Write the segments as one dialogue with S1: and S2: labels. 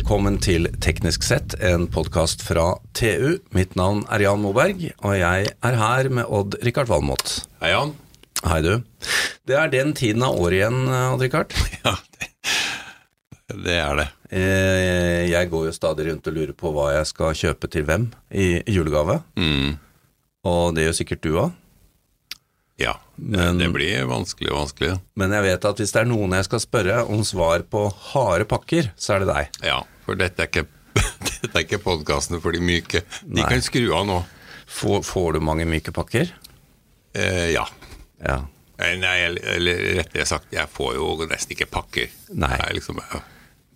S1: Velkommen til Teknisk sett, en podkast fra TU. Mitt navn er Jan Moberg, og jeg er her med Odd-Rikard Valmot.
S2: Hei, Jan.
S1: Hei, du. Det er den tiden av året igjen, Odd-Rikard.
S2: Ja, det, det er det.
S1: Eh, Jeg går jo stadig rundt og lurer på hva jeg skal kjøpe til hvem i julegave.
S2: Mm.
S1: Og det gjør sikkert du òg.
S2: Ja,
S1: Men-
S2: det blir vanskelig og vanskelig.
S1: Men jeg vet at hvis det er noen jeg skal spørre om svar på harde pakker, så er det deg.
S2: Ja, for dette er ikke, dette er ikke podkastene for de myke. De
S1: Nei.
S2: kan skru av nå.
S1: Får, får du mange myke pakker?
S2: Eh, ja.
S1: Ja.
S2: Eh, Nei, eller, rettere sagt, jeg får jo nesten ikke pakker.
S1: Nei.
S2: Liksom, ja.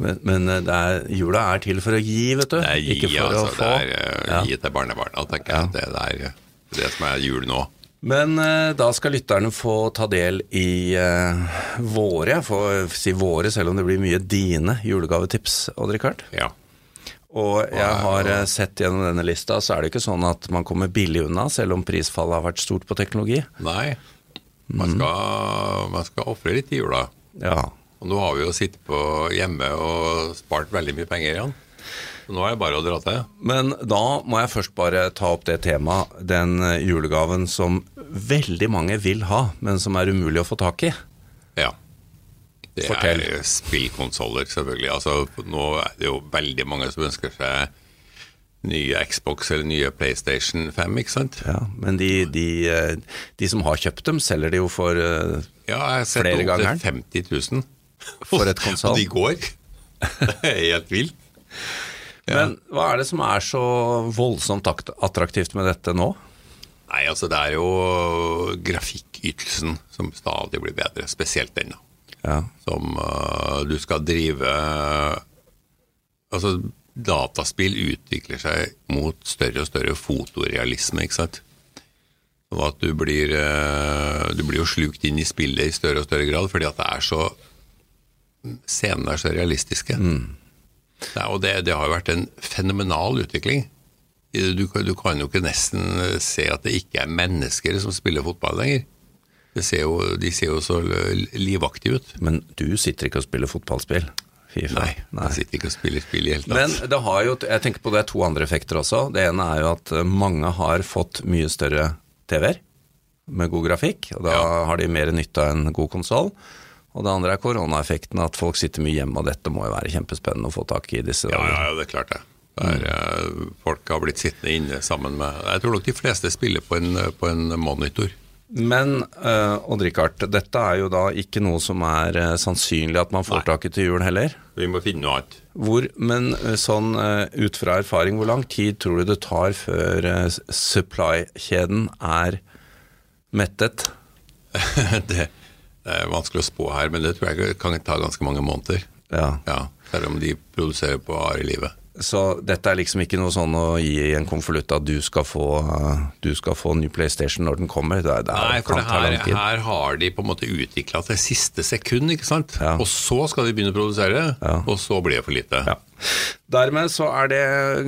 S1: Men, men det er, jula er til for å gi, vet du.
S2: Det er gi,
S1: Ikke for
S2: altså.
S1: å få.
S2: Det er uh,
S1: Ja.
S2: gi til barnebarna, tenker jeg. Det, er eh, det som er jul nå.
S1: Men eh, da skal lytterne få ta del i eh, våre, jeg får si våre selv om det blir mye dine julegavetips, Odd-Rikard.
S2: Ja.
S1: Og jeg har eh, sett gjennom denne lista, så er det ikke sånn at man kommer billig unna, selv om prisfallet har vært stort på teknologi.
S2: Nei, man
S1: Mm.
S2: skal, man skal ofre litt i jula.
S1: Ja.
S2: Og nå har vi jo sittet på hjemme og spart veldig mye penger igjen. Nå er det bare å dra til.
S1: Men da må jeg først bare ta opp det temaet, den eh, julegaven som veldig mange vil ha, men som er umulig å få tak i.
S2: Ja. Det
S1: Fortell.
S2: er spillkonsoller, selvfølgelig. Altså, nå er det jo veldig mange som ønsker seg nye Xbox eller nye PlayStation 5, ikke sant?
S1: Ja, men de, de, eh, de som har kjøpt dem, selger de jo for flere ganger.
S2: Ja, jeg har sett opp til 50 000.
S1: For et konsoll.
S2: Og de går. Det er helt vilt.
S1: Men hva er det som er så voldsomt attraktivt med dette nå?
S2: Nei, altså det er jo grafikkytelsen som stadig blir bedre, spesielt den da.
S1: Ja.
S2: som uh, du skal drive Altså, dataspill utvikler seg mot større og større fotorealisme, ikke sant? Og at du blir, uh, du blir jo slukt inn i spillet i større og større grad, fordi at det er så Scenene er så realistiske. Det, er- og det, det har jo vært en fenomenal utvikling. Du, du kan jo ikke nesten se at det ikke er mennesker som spiller fotball lenger. Ser jo, de ser jo så livaktige ut.
S1: Men du sitter ikke og spiller fotballspill? FIFA?
S2: Nei, jeg sitter ikke og spiller spill i hele tatt.
S1: Men det har jo, jeg tenker på det er to andre effekter også. Det ene er jo at eh, mange har fått mye større TV-er med god grafikk, og da
S2: Ja.
S1: har de mer nytte av en god konsoll. Og det andre er koronaeffekten, at folk sitter mye hjemme, og dette må jo være kjempespennende å få tak i disse dager.
S2: ja, ja, det er klart det. Der, er, eh, folk har blitt sittende inne sammen med Jeg tror nok de fleste spiller på en, på en monitor.
S1: Men uh, Odd-Rikard, dette er jo da ikke noe som er uh, sannsynlig at man får
S2: Nei.
S1: tak i til jul heller.
S2: Vi må finne noe annet.
S1: Hvor, men uh, sånn eh, ut fra erfaring, hvor lang tid tror du det tar før eh, supply-kjeden er mettet?
S2: det, det er vanskelig å spå her, men det tror jeg kan ta ganske mange måneder.
S1: Ja.
S2: Ja, Selv om de produserer på are livet.
S1: Så dette er liksom ikke noe sånn å gi i en konvolutt at du skal få Du skal få ny PlayStation når den kommer. Det, det
S2: Nei, for det her, her har de på en måte utvikla til siste sekund, ikke sant?
S1: Ja.
S2: Og så skal de begynne å produsere,
S1: Ja.
S2: og så blir det for lite.
S1: Ja. Dermed så er det,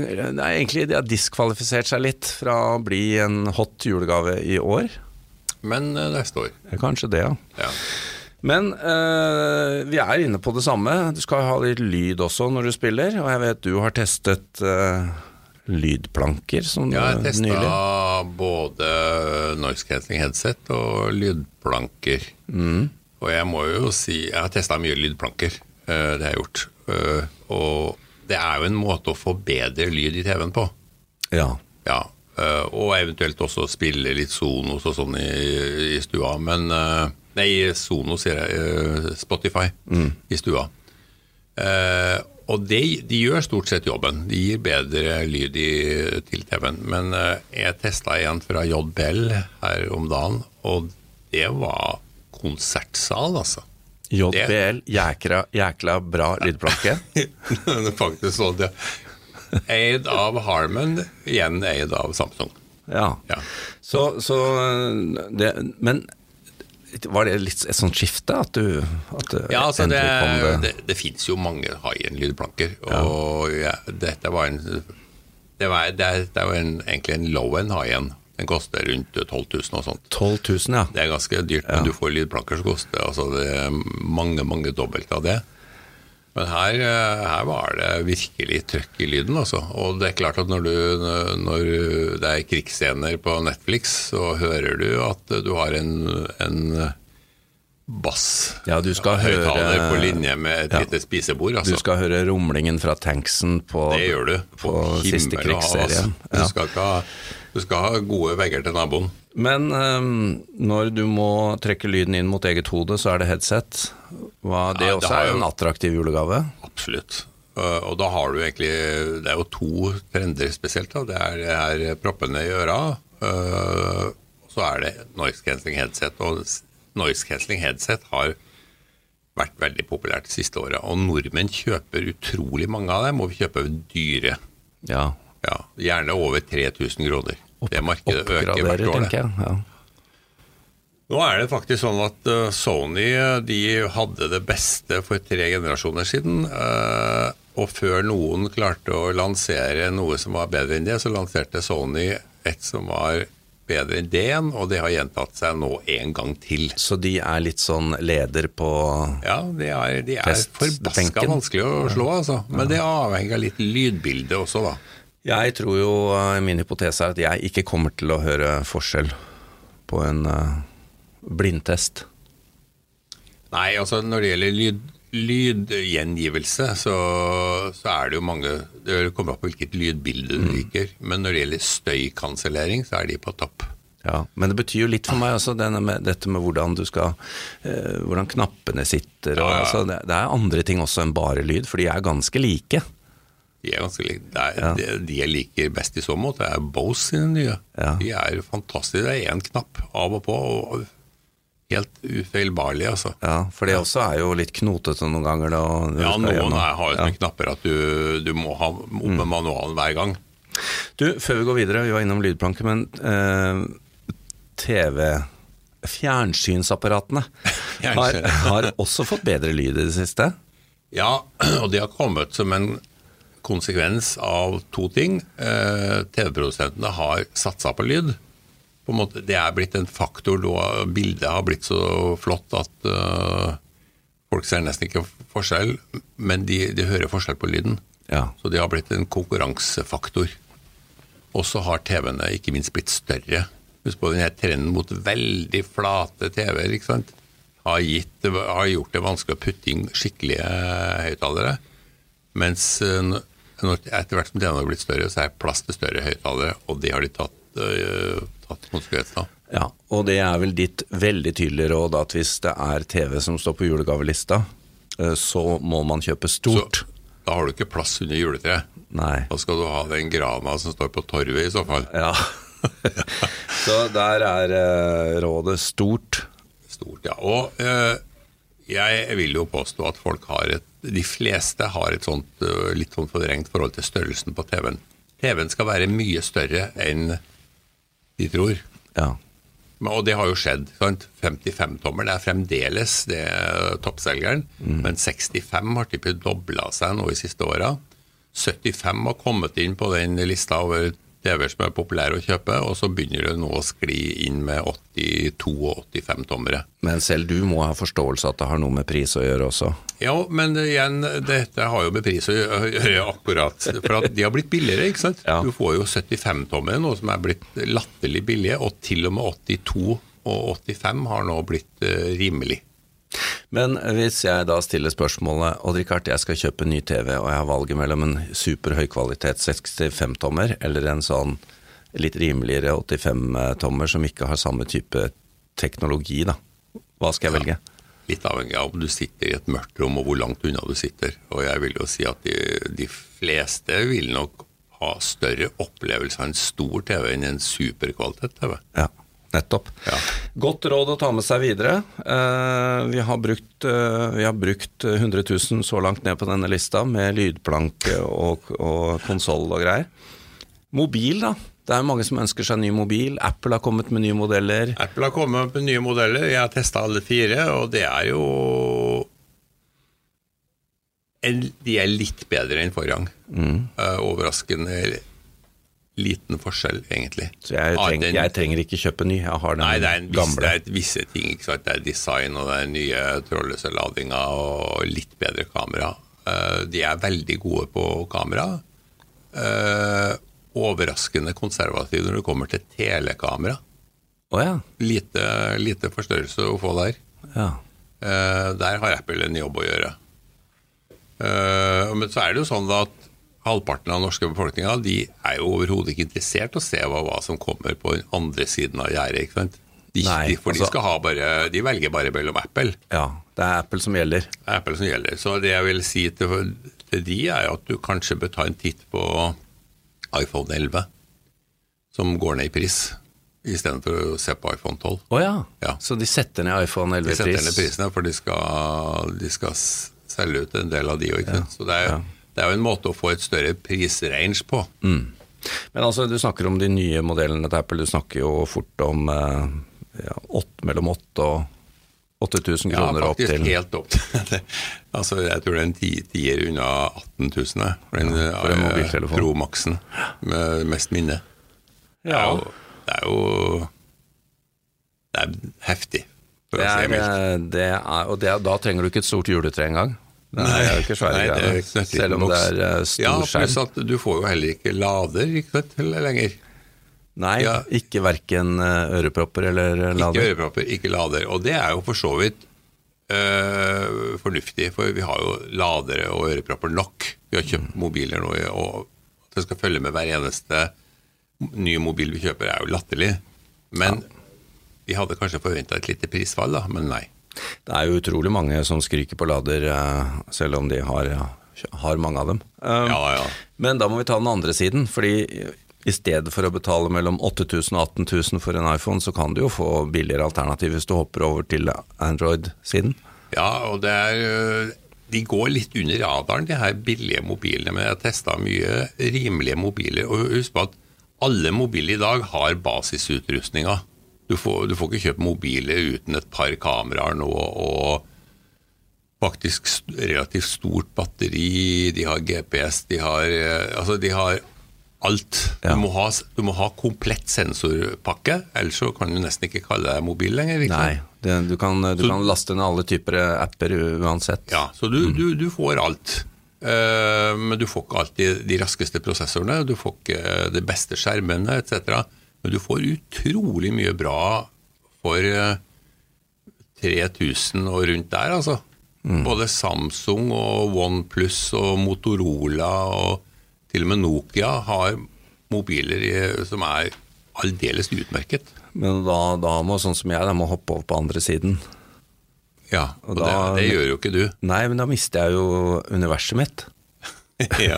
S1: det er egentlig De har diskvalifisert seg litt fra å bli en hot julegave i år.
S2: Men eh, neste år.
S1: Kanskje det, ja.
S2: Ja.
S1: Men eh, vi er inne på det samme. Du skal ha litt lyd også når du spiller, og jeg vet du har testet eh, lydplanker som
S2: Ja, jeg testa både noise cancelling headset og lydplanker. Og jeg må jo si Jeg har testa mye lydplanker, det har jeg gjort. Og det er jo en måte å få bedre lyd i TV-en på.
S1: Ja.
S2: Ja. Eh, Og eventuelt også spille litt Sonos og sånn i, i stua. Men eh, Nei, Sonos, sier jeg. eh, Spotify i stua. Eh, og de, de gjør stort sett jobben. De gir bedre lyd i, til TV-en. Men eh, jeg testa en fra JBL her om dagen, og det var konsertsal, altså.
S1: JBL, jækla, jækla bra lydplanke.
S2: Faktisk sånn, ja. Eid av Harman, igjen eid av Samsung.
S1: Ja.
S2: Ja.
S1: Så, så det, Men var det litt et sånt skifte at du at
S2: Ja, altså det,
S1: det?
S2: det, det fins jo mange high-end-lydplanker, og ja, dette var en Det, var, det, er, det jo en, egentlig en low-end high-end. Den koster rundt 12 000 og sånt.
S1: 12 000, ja.
S2: Det er ganske dyrt, men du får lydplanker som koster altså det mange, mange dobbelt av det. Men her, eh, her var det virkelig trøkk i lyden, altså. Og det er klart at når, du, når det er krigsscener på Netflix, så hører du at du har en, en bass.
S1: Ja, du skal høre
S2: på linje med et
S1: ja.
S2: lite spisebord. Altså.
S1: Du skal høre rumlingen fra tanksen på,
S2: det gjør du.
S1: på, på siste krigsserien.
S2: Altså. Du, skal ha, du, skal ha, gode vegger til naboen.
S1: Men um, når du må trekke lyden inn mot eget hode, så er det headset. Hva, det ja, også er jo en attraktiv julegave?
S2: Absolutt. Uh, og da har du egentlig Det er jo to trender spesielt. Da. Det er, det er proppene i øra. Uh, så er det noise cancelling headset. Og noise cancelling headset har vært veldig populært det siste året. Og nordmenn kjøper utrolig mange av dem, og vi kjøper dyre.
S1: Ja.
S2: ja gjerne over 3000 kroner det markedet øker hvert år.
S1: Jeg, ja.
S2: Nå er det faktisk sånn at uh, Sony de hadde det beste for tre generasjoner siden. Uh, og før noen klarte å lansere noe som var bedre enn det, så lanserte Sony et som var bedre enn det igjen, og det har gjentatt seg nå en gang til.
S1: Så de er litt sånn leder på
S2: Ja, de er, de er forbaska vanskelig å slå, altså. Men det avhenger av litt lydbilde også, da.
S1: Jeg tror jo, eh, min hypotese er at jeg ikke kommer til å høre forskjell på en uh, blindtest.
S2: Nei, altså når det gjelder lyd, lydgjengivelse, så, så, er det jo mange Det kommer opp på hvilket lydbilde du mm. liker. Men når det gjelder støykansellering, så er de på topp.
S1: Ja, Men det betyr jo litt for meg også, med, dette med hvordan du skal eh, Hvordan knappene sitter. Og, ja, ja. Altså, det, det, er andre ting også enn bare lyd, for de er ganske like.
S2: De er ganske like. Det er, ja. de, de, jeg liker best i så måte, er Bose sine nye. Ja. De er fantastiske. Det er én knapp av og på. og Helt ufeilbarlig, altså.
S1: Ja, For det også er jo litt knotete noen ganger. Da,
S2: ja, noen er, har jo sånne ja. knapper at du, du, må ha opp med mm. manualen hver gang.
S1: Du, Før vi går videre, vi var innom lydplanke, men eh, TV Fjernsynsapparatene har, har også fått bedre lyd i det siste?
S2: Ja, og de har kommet som en konsekvens av to ting. Eh, TV-produsentene har satsa på lyd. På måte, det er blitt en faktor da bildet har blitt så flott at uh, folk ser nesten ikke forskjell, men de, de hører forskjell på lyden.
S1: Ja.
S2: Så det har blitt en konkurransefaktor. Og så har TV-ene ikke minst blitt større. Husk på denne trenden mot veldig flate TV-er. ikke sant? Har, gitt, har, gjort det vanskelig å putte inn skikkelige høyttalere. Mens etter hvert som DNA har blitt større, så er det plass til større høyttalere, og det har de tatt, uh, tatt konsekvensen av.
S1: Ja, og det er vel ditt veldig tydelige råd at hvis det er TV som står på julegavelista, uh, så må man kjøpe stort. Så,
S2: da har du ikke plass under juletreet.
S1: Nei.
S2: Da skal du ha den grana som står på torvet i så fall.
S1: Ja. så der er uh, rådet stort.
S2: Stort, ja. Og jeg vil jo påstå at folk har et De fleste har et sånt litt sånn forvrengt forhold til størrelsen på TV-en. TV-en skal være mye større enn de tror.
S1: Ja.
S2: Og det har jo skjedd. 55-tommer er fremdeles det er toppselgeren. Mm. Men 65 har typisk dobla seg nå i siste åra. 75 har kommet inn på den lista over TV-er som er populære å kjøpe, og så begynner det nå å skli inn med 82- og 85-tommere.
S1: Men selv du må ha forståelse at det har noe med pris å gjøre også?
S2: Ja, men igjen, dette har jo med pris å gjøre akkurat. For at de har blitt billigere, ikke sant. Ja. Du får jo 75-tommere nå som er blitt latterlig billige, og til og med 82 og 85 har nå blitt uh, rimelig.
S1: Men hvis jeg da stiller spørsmålet Odd Rikard, jeg skal kjøpe ny TV, og jeg har valget mellom en super høykvalitet 65-tommer eller en sånn litt rimeligere 85-tommer som ikke har samme type teknologi, da. Hva skal jeg velge?
S2: litt avhengig av om du sitter i et mørkt rom og hvor langt unna du sitter. Og jeg vil jo si at de, de fleste vil nok ha større opplevelse av en stor TV enn en superkvalitet-TV.
S1: Ja. Nettopp.
S2: Ja.
S1: Godt råd å ta med seg videre. Uh, vi, har brukt, uh, vi, har brukt, 100 000 så langt ned på denne lista, med lydplanke og, og konsoll og greier. Mobil, da? Det er mange som ønsker seg ny mobil. Apple har kommet med nye modeller.
S2: Apple har kommet med nye modeller. Jeg har testa alle fire, og det er jo De er litt bedre enn forrige gang.
S1: Mm.
S2: Uh, overraskende liten forskjell, egentlig.
S1: Så jeg, treng, den, jeg, trenger ikke kjøpe ny, jeg har den
S2: nei, det er
S1: viss, gamle?
S2: det er visse ting. ikke sant? Det er design, og det er nye trådløse ladinger og litt bedre kamera. Uh, de er veldig gode på kamera. Uh, overraskende konservative når det kommer til telekamera.
S1: Oh, ja.
S2: Lite, lite forstørrelse å få der.
S1: ja.
S2: Uh, der har Apple en jobb å gjøre. Men så er det jo sånn at halvparten av den norske befolkninga de er jo overhodet ikke interessert i å se hva, hva som kommer på den andre siden av gjerdet. ikke sant? De,
S1: Nei,
S2: de, for de,
S1: altså-
S2: skal ha bare, de velger bare mellom Apple.
S1: Ja, det er Apple som gjelder.
S2: Det er Apple som gjelder. Så det jeg vil si til, til de, er jo at du kanskje bør ta en titt på iPhone 11, som går ned i pris, istedenfor å se på iPhone 12.
S1: Å ja.
S2: Ja.
S1: Så de setter ned iPhone 11-pris?
S2: De setter ned prisene, for de skal, de skal selge ut en del av de òg. Så det er,
S1: ja.
S2: Det er jo en måte å få et større prisrange på.
S1: Men altså, du snakker om de nye modellene til Apple. Du snakker jo fort om eh, ja, 8, mellom 8 og 8000
S2: Ja,
S1: opp til Ja, faktisk
S2: helt opp til altså, Jeg tror det er en ti- tier unna 18 000 jeg, for den
S1: for en
S2: eh,
S1: mobiltelefon.
S2: Pro Maxen med mest minne. Det er
S1: Ja.
S2: jo Det er, jo, det er heftig.
S1: Det er, eh, det er, Og det, da trenger du ikke et stort juletre engang. Det er jo ikke svære
S2: Nei, er
S1: greier. Selv om det er eh, stor
S2: ja, pluss
S1: skjerm.
S2: at du får jo heller ikke lader ikke sant, lenger.
S1: Nei,
S2: ja.
S1: ikke verken eh, ørepropper eller lader.
S2: Ikke ørepropper, ikke lader. Og det er jo for så vidt øh, fornuftig, for vi har jo ladere og ørepropper nok. Vi har kjøpt mobiler nå, og at det skal følge med hver eneste nye mobil vi kjøper, er jo latterlig. Men vi hadde kanskje forventa et lite prisfall, da, men nei.
S1: Det er jo utrolig mange som skriker på lader, eh, selv om de har, har mange av dem. Um,
S2: Ja, ja.
S1: Men da må vi ta den andre siden, fordi i stedet for å betale mellom 8000 og 18 000 for en iPhone, så kan du jo få billigere alternativ hvis du hopper over til Android-siden.
S2: Ja, og det er øh, De går litt under radaren, de her billige mobilene. Men jeg har testa mye rimelige mobiler. Og husk på at alle mobiler i dag har basisutrustninga. Du får, du får ikke kjøpt mobiler uten et par kameraer nå og faktisk relativt stort batteri. De har GPS, de har øh, Altså, de har alt.
S1: Ja.
S2: Du, må ha, du må ha komplett sensorpakke, ellers så kan du nesten ikke kalle deg mobil lenger. Ikke?
S1: Nei, det, du, kan, du
S2: Så-
S1: kan laste ned alle typer apper uansett.
S2: Ja, så du, du, du får alt. Eh, men du får ikke alltid de raskeste prosessorene, du får ikke de beste skjermene etc. Men du får utrolig mye bra for eh, 3000 og rundt der, altså. Både Samsung og OnePlus og Motorola og til og med Nokia har mobiler i- som er aldeles utmerket.
S1: Men da, da må sånn som jeg, da må hoppe over på andre siden.
S2: Ja, og,
S1: Og da-
S2: det, det gjør jo ikke du.
S1: Nei, men da mister jeg jo universet mitt.
S2: ja,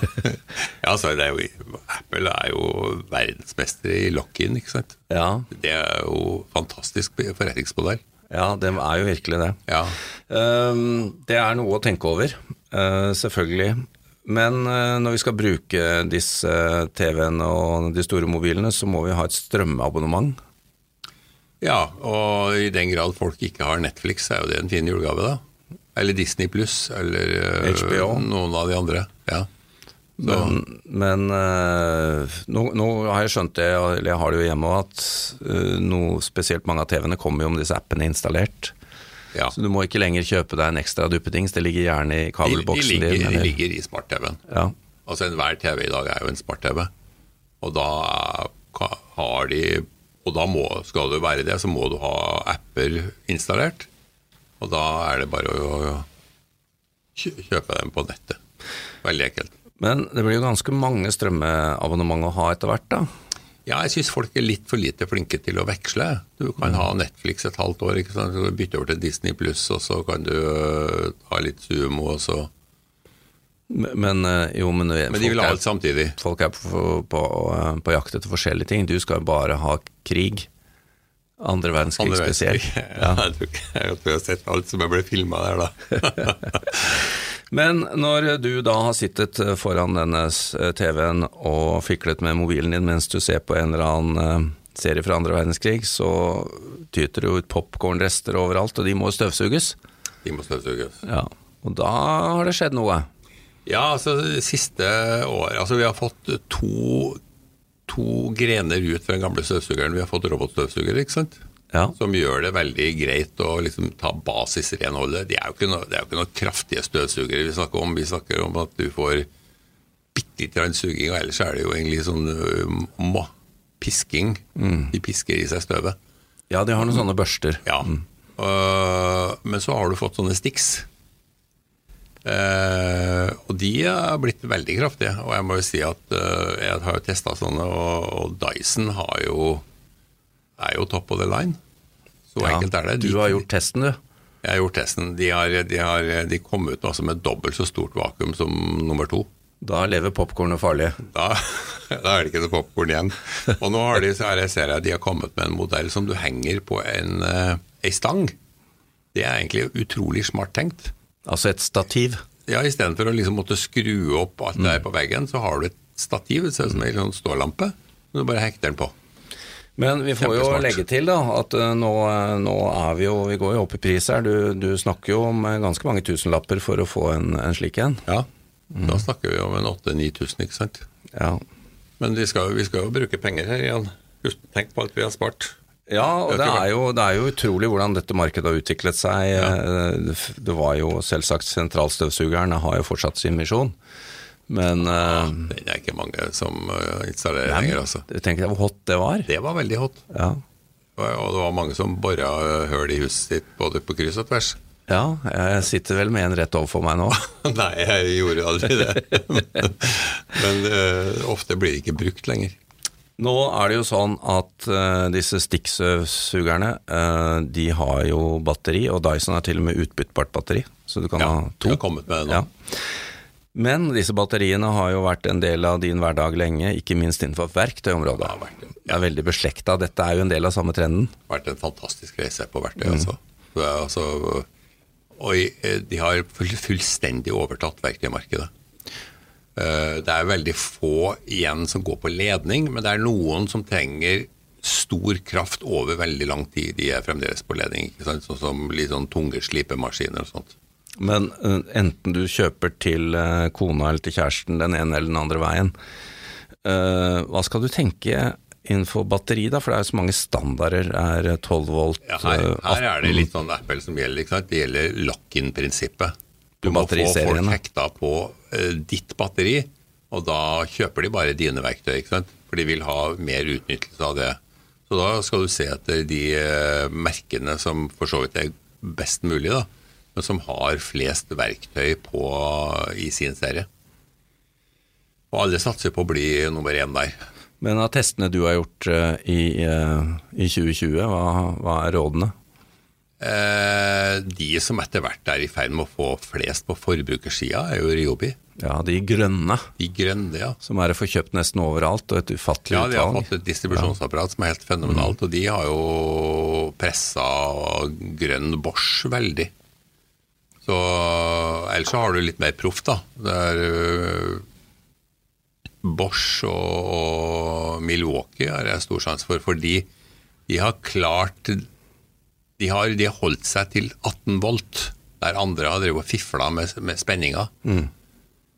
S2: ja så det er jo, Apple er jo verdensmester i lock-in, ikke sant.
S1: Ja,
S2: Det er jo fantastisk forretningsmodell.
S1: ja det er jo virkelig det.
S2: Ja.
S1: Ehm, Det er noe å tenke over, eh, selvfølgelig. Men eh, når vi skal bruke disse TV-ene og de store mobilene, så må vi ha et strømabonnement.
S2: ja, og i den grad folk ikke har Netflix, er jo det en fin julegave, da. Eller Disney pluss, eller eh,
S1: HBO.
S2: noen av de andre. Ja. Så,
S1: Men, men uh, nå, nå har jeg skjønt det, eller jeg har det jo hjemme at uh, noe spesielt mange av TV-ene kommer jo med disse appene installert.
S2: ja.
S1: Så du må ikke lenger kjøpe deg en ekstra duppedings, det ligger gjerne i
S2: De, de,
S1: kabelboksen
S2: ligger,
S1: din.
S2: de ligger i smart-TV-en.
S1: Ja.
S2: Altså Enhver TV i dag er jo en smart-TV. Og da har de Og da må, skal du være det, så må du ha apper installert. Og da er det bare å kjø- kjøpe dem på nettet. Veldig enkelt.
S1: Men det blir jo ganske mange strømmeabonnement å ha etter hvert, da.
S2: Ja, jeg syns folk er litt for lite flinke til å veksle. Du kan ha Netflix et halvt år, ikke sant? så bytte over til Disney pluss, og så kan du øh, ha litt Sumo, og så
S1: Men eh, jo, men,
S2: Men de vil ha alt samtidig.
S1: folk er på, på, på jakt etter forskjellige ting. Du skal bare ha krig. Andre verdenskrig
S2: Andre
S1: spesielt.
S2: Ja. Ja, jeg tror ikke jeg tror jeg har sett alt som jeg ble filma der, da.
S1: Men når du da har sittet eh, foran denne eh, TV-en og fiklet med mobilen din mens du ser på en eller annen eh, serie fra andre verdenskrig, så tyter det jo ut popkornrester overalt, og de må støvsuges.
S2: De må støvsuges.
S1: Ja. Og da har det skjedd noe.
S2: Ja, altså det siste året Altså vi har fått to, to grener ut fra den gamle støvsugeren. Vi har fått robotstøvsuger, ikke sant.
S1: Ja.
S2: som gjør det veldig greit å liksom ta basisrenholdet. Det er jo noe, det er jo ikke noe kraftige støvsugere vi snakker om. Vi snakker om at du får bitte lite grann suging, og ellers er det jo egentlig sånn må, pisking. De pisker i seg støvet.
S1: Ja, de har noen sånne børster.
S2: Ja. Øh, men så har du fått sånne sticks. Uh, og de har blitt veldig kraftige. Og jeg må jo si at uh, jeg har jo testa sånne, og, og Dyson har jo, jo top of the line. Så
S1: Ja,
S2: enkelt er det.
S1: Du har gjort testen, du.
S2: Jeg har gjort testen. De, har, de, har, de kom ut altså med dobbelt så stort vakuum som nummer to.
S1: Da lever popkornet farlig.
S2: Da, da er det ikke noe popkorn igjen. Og nå har de, så her jeg ser jeg, de har kommet med en modell som du henger på en, en stang. Det er egentlig utrolig smart tenkt.
S1: Altså et stativ.
S2: Ja, Istedenfor å liksom måtte skru opp alt det er på veggen, så har du et stativ. Det ser ut som en sånn stålampe. Du bare hekter den på.
S1: Men vi får jo legge til da, at eh, nå, eh, nå er vi jo Vi går jo opp i pris her. Du, du snakker jo om eh, ganske mange tusenlapper for å få en, en slik en.
S2: Ja, Da snakker vi om en 8000-9000, ikke sant.
S1: Ja.
S2: Men vi skal, vi skal jo bruke penger her igjen. Husk, tenk på alt vi har spart.
S1: Ja, og det er, jo, det er jo utrolig hvordan dette markedet har utviklet seg. Ja. Det var jo selvsagt sentralstøvsugeren har jo fortsatt sin misjon. Men eh,
S2: Den er ikke mange som eh, installerer lenger, altså.
S1: tenk deg hvor hot det var.
S2: Det var veldig hot.
S1: Ja.
S2: Og det var mange som bora eh, høl i huset sitt både på kryss og tvers.
S1: ja, jeg sitter vel med en rett overfor meg nå.
S2: Nei, jeg gjorde aldri det. Men uh, ofte blir det ikke brukt lenger.
S1: Nå er det jo sånn at uh, disse stikksøvsugerne, uh, de har jo batteri, og Dyson har til og med utbyttbart batteri, så du kan
S2: Ja,
S1: ha to.
S2: Ja, har kommet med det nå.
S1: Ja. Men disse batteriene har jo vært en del av din hverdag lenge, ikke minst innenfor verktøyområdet.
S2: Det har vært det.
S1: Det er veldig beslekta, dette er jo en del av samme trenden.
S2: Det har vært en fantastisk reise på verktøy. Altså. Det er altså, og de har full, fullstendig overtatt verktøymarkedet. Eh, Det er veldig få igjen som går på ledning, men det er noen som trenger stor kraft over veldig lang tid. De er fremdeles på ledning, ikke sant? sånn som litt sånn tunge slipemaskiner og sånt.
S1: Men eh, enten du kjøper til eh, kona eller til kjæresten den ene eller den andre veien, eh, hva skal du tenke innenfor batteri da? For det er jo så mange standarder. Er 12 volt,
S2: Ja, her, her er det litt sånn Apple som gjelder. Ikke sant? Det gjelder lock-in-prinsippet. Du må få folk hekta på ditt batteri, og da kjøper de bare dine verktøy. ikke sant? For de vil ha mer utnyttelse av det. Så da skal du se etter de merkene som for så vidt er best mulig, da, men som har flest verktøy på, i sin serie. Og alle satser på å bli nummer én der.
S1: Men av testene du har gjort eh, i, eh, i 2020, hva, hva er rådene?
S2: Eh, de som etter hvert er i ferd med å få flest på forbrukersida, er jo Ryobi.
S1: Ja, de grønne,
S2: De grønne, ja.
S1: som er å få kjøpt nesten overalt, og et ufattelig
S2: Ja, de har
S1: utvalg.
S2: fått et distribusjonsapparat som er helt fenomenalt, og de har jo pressa grønn Bosch veldig. Så ellers så har du litt mer proff, da. Det er uh, Bosch og, og Milwaukee har jeg stor sjanse for, fordi de har klart de har, de har holdt seg til 18 volt, der andre har drevet og fifla med, med spenninga.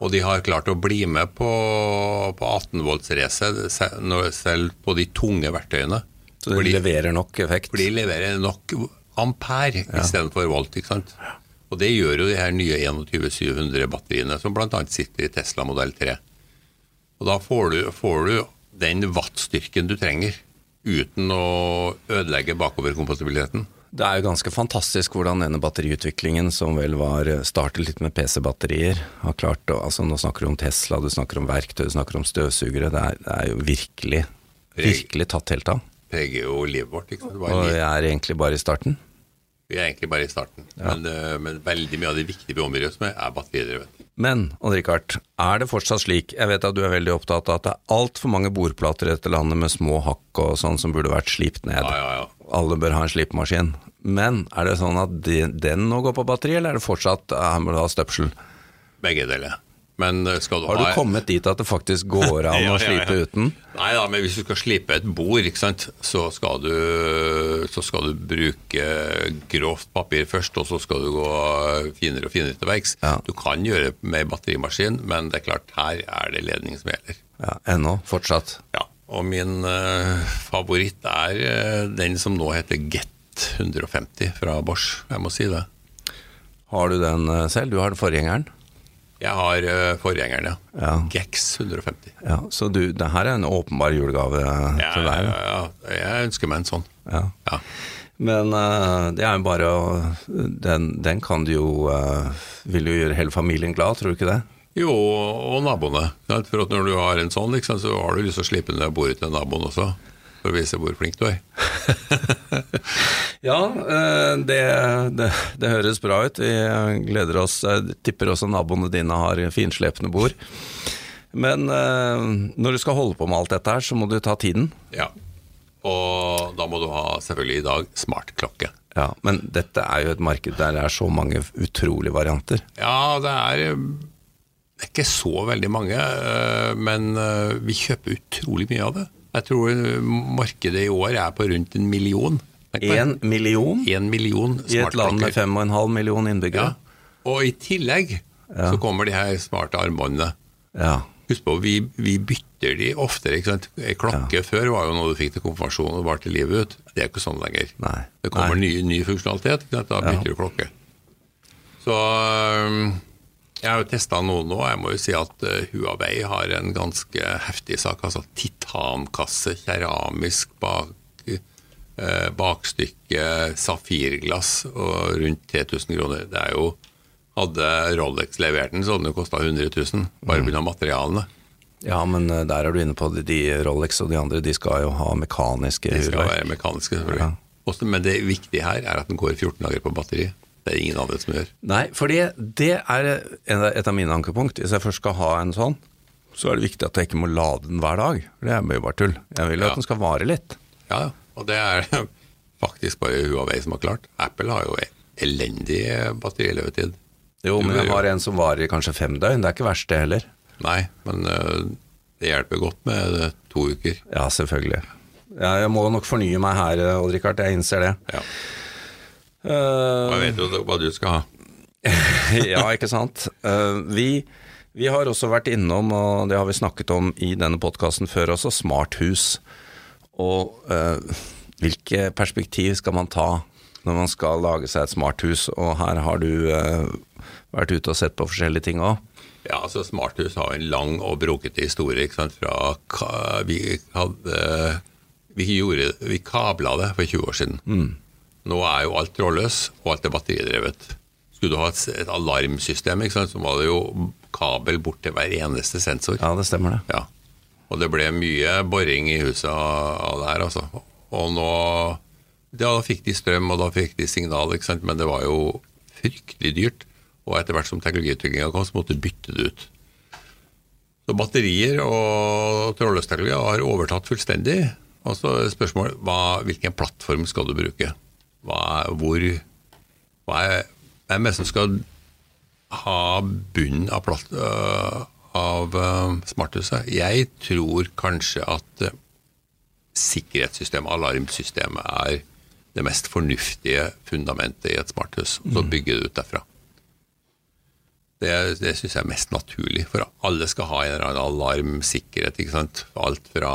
S2: Og de har klart å bli med på, på 18-volts-racet selv på de tunge verktøyene.
S1: Så de
S2: Fordi-
S1: leverer nok effekt.
S2: for de leverer nok ampere istedenfor volt. ikke sant? Og det gjør jo de her nye 21700-batteriene, som bl.a. sitter i Tesla modell 3. Og da får du, får du den wattstyrken du trenger, uten å ødelegge bakoverkompatibiliteten.
S1: Det er jo ganske fantastisk hvordan denne batteriutviklingen, som vel var startet litt med PC-batterier, har klart å altså Nå snakker du om Tesla, du snakker om verktøy, du snakker om støvsugere. Det er, det er jo virkelig, virkelig tatt helt av.
S2: Preger jo livet vårt. ikke sant?
S1: Og jeg er egentlig bare i starten.
S2: Vi er egentlig bare i starten. Men, eh, men veldig mye av det viktige vi omgir oss med, er batteridrevet.
S1: Men Rikard, er det fortsatt slik, jeg vet at du er veldig opptatt av at det er altfor mange bordplater i dette landet med små hakk og sånn som burde vært slipt ned.
S2: Ja, ja, ja.
S1: Alle bør ha en slipemaskin. Men er det sånn at de, den nå går på batteri, eller er det fortsatt eh, her må du ha støpsel?
S2: Begge deler. Men eh, skal du
S1: Har du
S2: ha
S1: kommet dit at det faktisk går an
S2: Ja,
S1: å slipe
S2: ja.
S1: uten?
S2: Nei da, men hvis du skal slipe et bord, så skal du, så skal du bruke grovt papir først, og så skal du gå finere og finere til verks.
S1: Ja.
S2: Du kan gjøre det med batterimaskin, men det er klart, her er det ledning som gjelder.
S1: Ja, ennå, fortsatt.
S2: Ja, Og min uh, favoritt er uh, den som nå heter Get 150 fra Bosch. Jeg må si det.
S1: Har du den selv? Du har den forgjengeren?
S2: Jeg har uh, forgjengeren, ja.
S1: Ja.
S2: Gex 150.
S1: Ja, så du, det her er en åpenbar julegave
S2: Ja,
S1: til deg? Ja,
S2: ja, jeg ønsker meg en sånn.
S1: Ja. Men uh, det er jo bare å den, den kan du jo uh, Vil jo gjøre hele familien glad, tror du ikke det?
S2: Jo, og naboene. For at når du har en sånn, liksom, så har du lyst til å slippe ned bordet til naboen også. For å vise hvor flink du er.
S1: Ja, eh, det, det, det høres bra ut. Vi gleder oss. Jeg tipper også naboene dine har finslepne bord. Men eh, når du skal holde på med alt dette her, så må du ta tiden.
S2: Ja. Og da må du ha selvfølgelig i dag smartklokke.
S1: Ja, Men dette er jo et marked der det er så mange utrolige varianter.
S2: Ja, det er, det er ikke så veldig mange, men vi kjøper utrolig mye av det. Jeg tror øh, markedet i år er på rundt en million.
S1: Én million
S2: En million
S1: i et land med
S2: smartklokker.
S1: 5,5 million innbyggere.
S2: Ja. Og i tillegg så kommer de her smarte armbåndene.
S1: Ja.
S2: Husk på, vi, vi bytter de oftere. ikke sant? Klokke før var jo noe du fikk til konfirmasjon og varte livet ut. Det er ikke sånn lenger.
S1: Nei.
S2: Det kommer
S1: Nei.
S2: ny, ny funksjonalitet, da
S1: Ja.
S2: bytter du klokke. Så øhm, jeg har jo testa noen nå. Jeg må jo si at øh, Huawei har en ganske heftig sak. Altså titankasse, keramisk bak, eh, bakstykke, safirglass og rundt 3000 kroner. Det er jo Hadde Rolex levert den, så hadde den jo kosta 100 000, bare pga. materialene.
S1: ja, men eh, der er du inne på at De Rolex og de andre, de skal jo ha mekaniske
S2: De skal
S1: Huawei.
S2: være mekaniske, selvfølgelig. Også, men det viktige her er at den går 14 dager på batteri. Det er ingen andre som gjør.
S1: Nei, fordi det er et av mine ankepunkt. Hvis jeg først skal ha en sånn, så er det viktig at jeg ikke må lade den hver dag. For det er jo bare tull. Jeg vil jo
S2: Ja.
S1: at den skal vare litt.
S2: Ja, og det er faktisk bare Huawei som har klart. Apple har jo elendig batterilevetid.
S1: Jo, men jeg har en som varer i kanskje fem døgn. Det er ikke verst, det heller.
S2: Nei, men øh, det hjelper godt med øh, to uker.
S1: Ja, selvfølgelig. Ja, jeg må nok fornye meg her, Odd-Rikard. Jeg innser det.
S2: Ja.
S1: Eh,
S2: Jeg vet jo hva du skal ha.
S1: ja, ikke sant. Uh, vi, vi har også vært innom, og det har vi snakket om i denne podkasten før også, smarthus. Og uh, hvilke perspektiv skal man ta når man skal lage seg et smarthus? Og her har du uh, vært ute og sett på forskjellige ting òg.
S2: Ja, altså Smarthus har en lang og brokete historie. ikke sant? Fra vi hadde Vi gjorde Vi kabla det for 20 år siden. Nå er jo alt trådløs, og alt er batteridrevet. Skulle du ha et, et alarmsystem, sant, så var det jo kabel bort til hver eneste sensor.
S1: Ja, det stemmer det.
S2: Ja. Og det ble mye boring i huset av, det her, altså. Og nå Da fikk de strøm, og da fikk de signal, ikke sant, men det var jo fryktelig dyrt. Og etter hvert som teknologiutviklinga kom, så måtte du bytte det ut. Så batterier og trådløsteknologi har overtatt fullstendig. Og så spørsmålet hvilken plattform skal du bruke? Hva, hvor hva er, Hvem er det som skal ha bunnen av, platt, øh, av øh, smarthuset? Jeg tror kanskje at øh, sikkerhetssystemet, alarmsystemet, er det mest fornuftige fundamentet i et smarthus. Så bygger du ut derfra. Det, det syns jeg er mest naturlig, for alle skal ha en eller annen alarmsikkerhet. ikke sant? Alt fra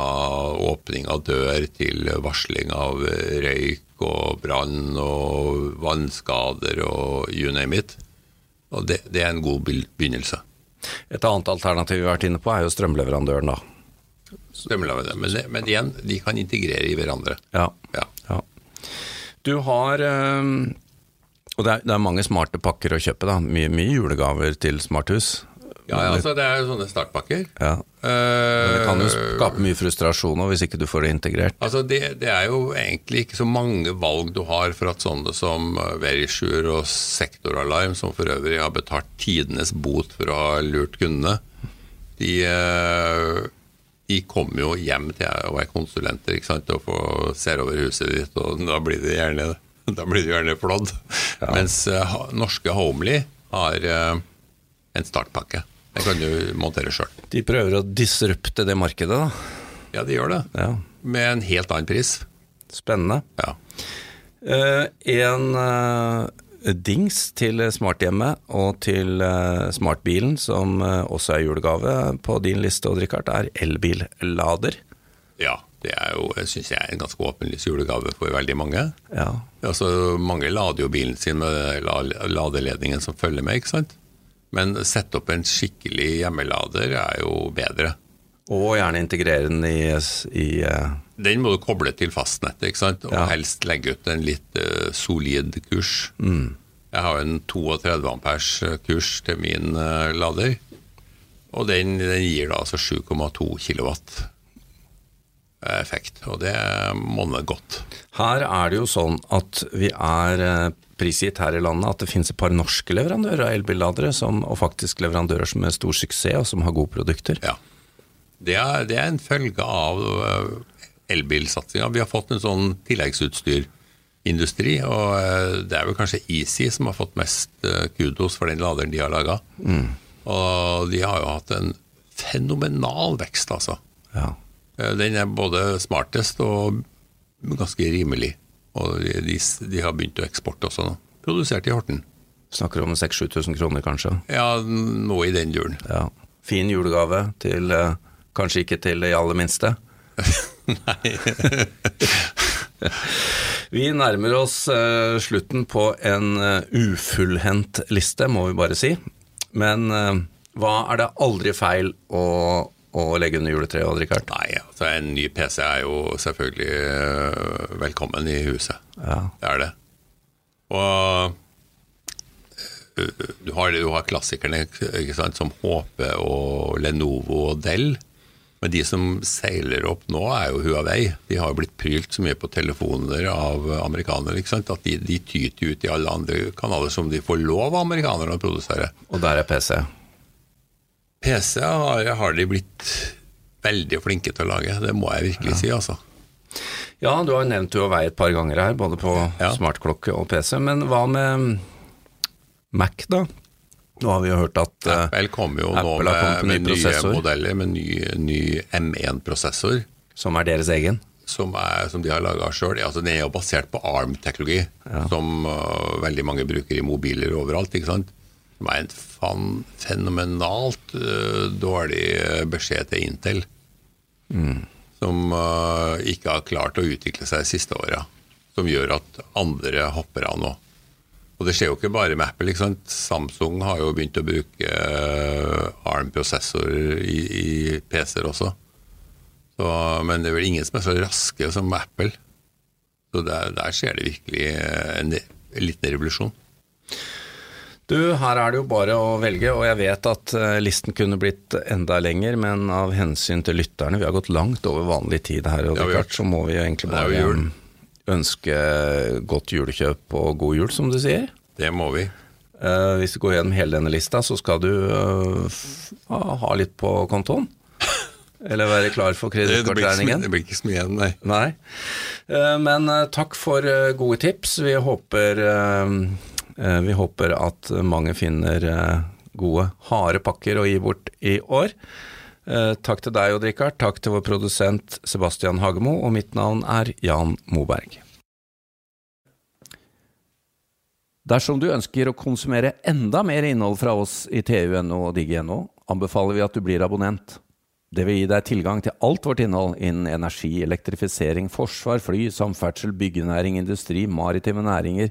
S2: åpning av dør til varsling av røyk og brann og vannskader og you name it. Og det, det er en god begynnelse.
S1: Et annet alternativ vi har vært inne på, er jo strømleverandøren, da.
S2: Strømleverandøren. Men, det, men igjen, de kan integrere i hverandre.
S1: Ja.
S2: Ja.
S1: ja. Du har eh, Og det er, det er mange smarte pakker å kjøpe, da. Mye, mye julegaver til smarthus.
S2: Ja, ja, altså Det er jo sånne startpakker.
S1: Ja. Men det kan jo
S2: Eh,
S1: skape mye frustrasjon hvis ikke du får det integrert.
S2: Altså det, det er jo egentlig ikke så mange valg du har for at sånne som eh, Verisure og Sektoralarm, som for øvrig har betalt tidenes bot for å ha lurt kundene, de, eh, de kommer jo hjem til å er konsulenter ikke sant, og får, ser over huset ditt, og da blir det gjerne, da blir det gjerne flådd. Mens eh, norske Homely har en startpakke. Den kan du montere sjøl.
S1: De prøver å disrupte det markedet, da.
S2: Ja, de gjør det.
S1: Ja.
S2: Med en helt annen pris.
S1: Spennende.
S2: Ja.
S1: Uh, en uh, dings til smarthjemmet og til uh, smartbilen, som også er julegave på din liste, Odd Rikard, er elbillader.
S2: Ja, det er jo, syns jeg en ganske åpenlys julegave for veldig mange.
S1: Ja.
S2: Altså, Mange lader jo bilen sin med ladeledningen som følger med, ikke sant? Men sette opp en skikkelig hjemmelader er jo bedre.
S1: Og gjerne integrere den i, i uh...
S2: Den må du koble til fastnettet, ikke sant? og
S1: Ja.
S2: helst legge ut en litt uh, solid kurs. Jeg har en 32 ampers eh, kurs til min uh, lader, og den, den gir da altså 7,2 kilowatt effekt, og det monner godt.
S1: Her er det jo sånn at vi er eh, prisgitt her i landet at det finnes et par norske leverandører av elbilladere, og faktisk leverandører som er stor suksess og som har gode produkter.
S2: Ja. Det er, det er en følge av eh, elbilsatsinga. Vi har fått en sånn tilleggsutstyrindustri, og eh, det er vel kanskje Easy som har fått mest kudos for den laderen de har laga. Og de har jo hatt en fenomenal vekst, altså.
S1: Ja.
S2: Eh, Den er både smartest og ganske rimelig. Og de, de, har begynt å eksporte også nå. Produsert i Horten.
S1: Snakker om 6000-7000 kroner, kanskje.
S2: Ja, noe i den duren.
S1: Ja. Fin julegave til eh, Kanskje ikke til de aller minste. Nei. vi nærmer oss eh, slutten på en ufullhendt liste, må vi bare si. Men hva er det aldri feil å, å legge under juletreet, Odd Rikard?
S2: Nei, altså en ny PC er jo selvfølgelig øh, velkommen i huset.
S1: Ja.
S2: Det er det. Og øh, du har, du har klassikerne sant, som HP og Lenovo og Dell. Men de som seiler opp nå, er jo Huawei. De har jo blitt prylt så mye på telefoner av amerikanere at de, de tyter ut i alle andre kanaler som de får lov av amerikanerne å produsere.
S1: Og der er PC.
S2: PC har, har de blitt veldig flinke til å lage, det må jeg virkelig si. altså.
S1: Ja, du har nevnt Huawei et par ganger her, både på
S2: Ja.
S1: smartklokke og PC. Men hva med Mac, da? Nå har vi jo hørt at eh,
S2: Apple kommer jo nå
S1: Apple nå
S2: med,
S1: med
S2: nye
S1: prosessor.
S2: modeller med ny, ny M1-prosessor,
S1: som er deres egen.
S2: som, er- som de har laga sjøl. Altså, den er jo basert på ARM-teknologi, som uh, veldig mange bruker i mobiler overalt. ikke sant? Som er en fenomenalt uh, dårlig øh, beskjed til Intel. Som uh, ikke har klart å utvikle seg de siste åra. Som gjør at andre hopper av nå. Og det skjer jo ikke bare med Apple. ikke sant? Samsung har jo begynt å bruke uh, ARM-prosessorer i, i PC-er også. Så, men det er vel ingen som er så raske som Apple. Så der, der skjer det virkelig eh, en, en liten revolusjon.
S1: Du, her er det jo bare å velge, og jeg vet at eh, listen kunne blitt enda lenger, men av hensyn til lytterne, vi har gått langt over vanlig tid her, og
S2: har vi
S1: så må vi jo egentlig bare ønske godt julekjøp og god jul, som du sier.
S2: Det må vi.
S1: Uh, hvis du går gjennom hele denne lista, så skal du uh, ha litt på kontoen. Eller være klar for
S2: det,
S1: kredittkortregningen.
S2: det blir ikke så mye igjen, nei.
S1: Nei. Uh, Men eh, takk for eh, gode tips. Vi håper, eh, eh, vi håper at mange finner eh, gode, harde pakker å gi bort i år. Eh, Takk til deg, Odd Rikard. Takk til vår produsent Sebastian Hagemo, og mitt navn er Jan Moberg. Dersom du ønsker å konsumere enda mer innhold fra oss i TU.no og digg.no, anbefaler vi at du blir abonnent. Det vil gi deg tilgang til alt vårt innhold innen energi, elektrifisering, forsvar, fly, samferdsel, byggenæring, industri, maritime næringer,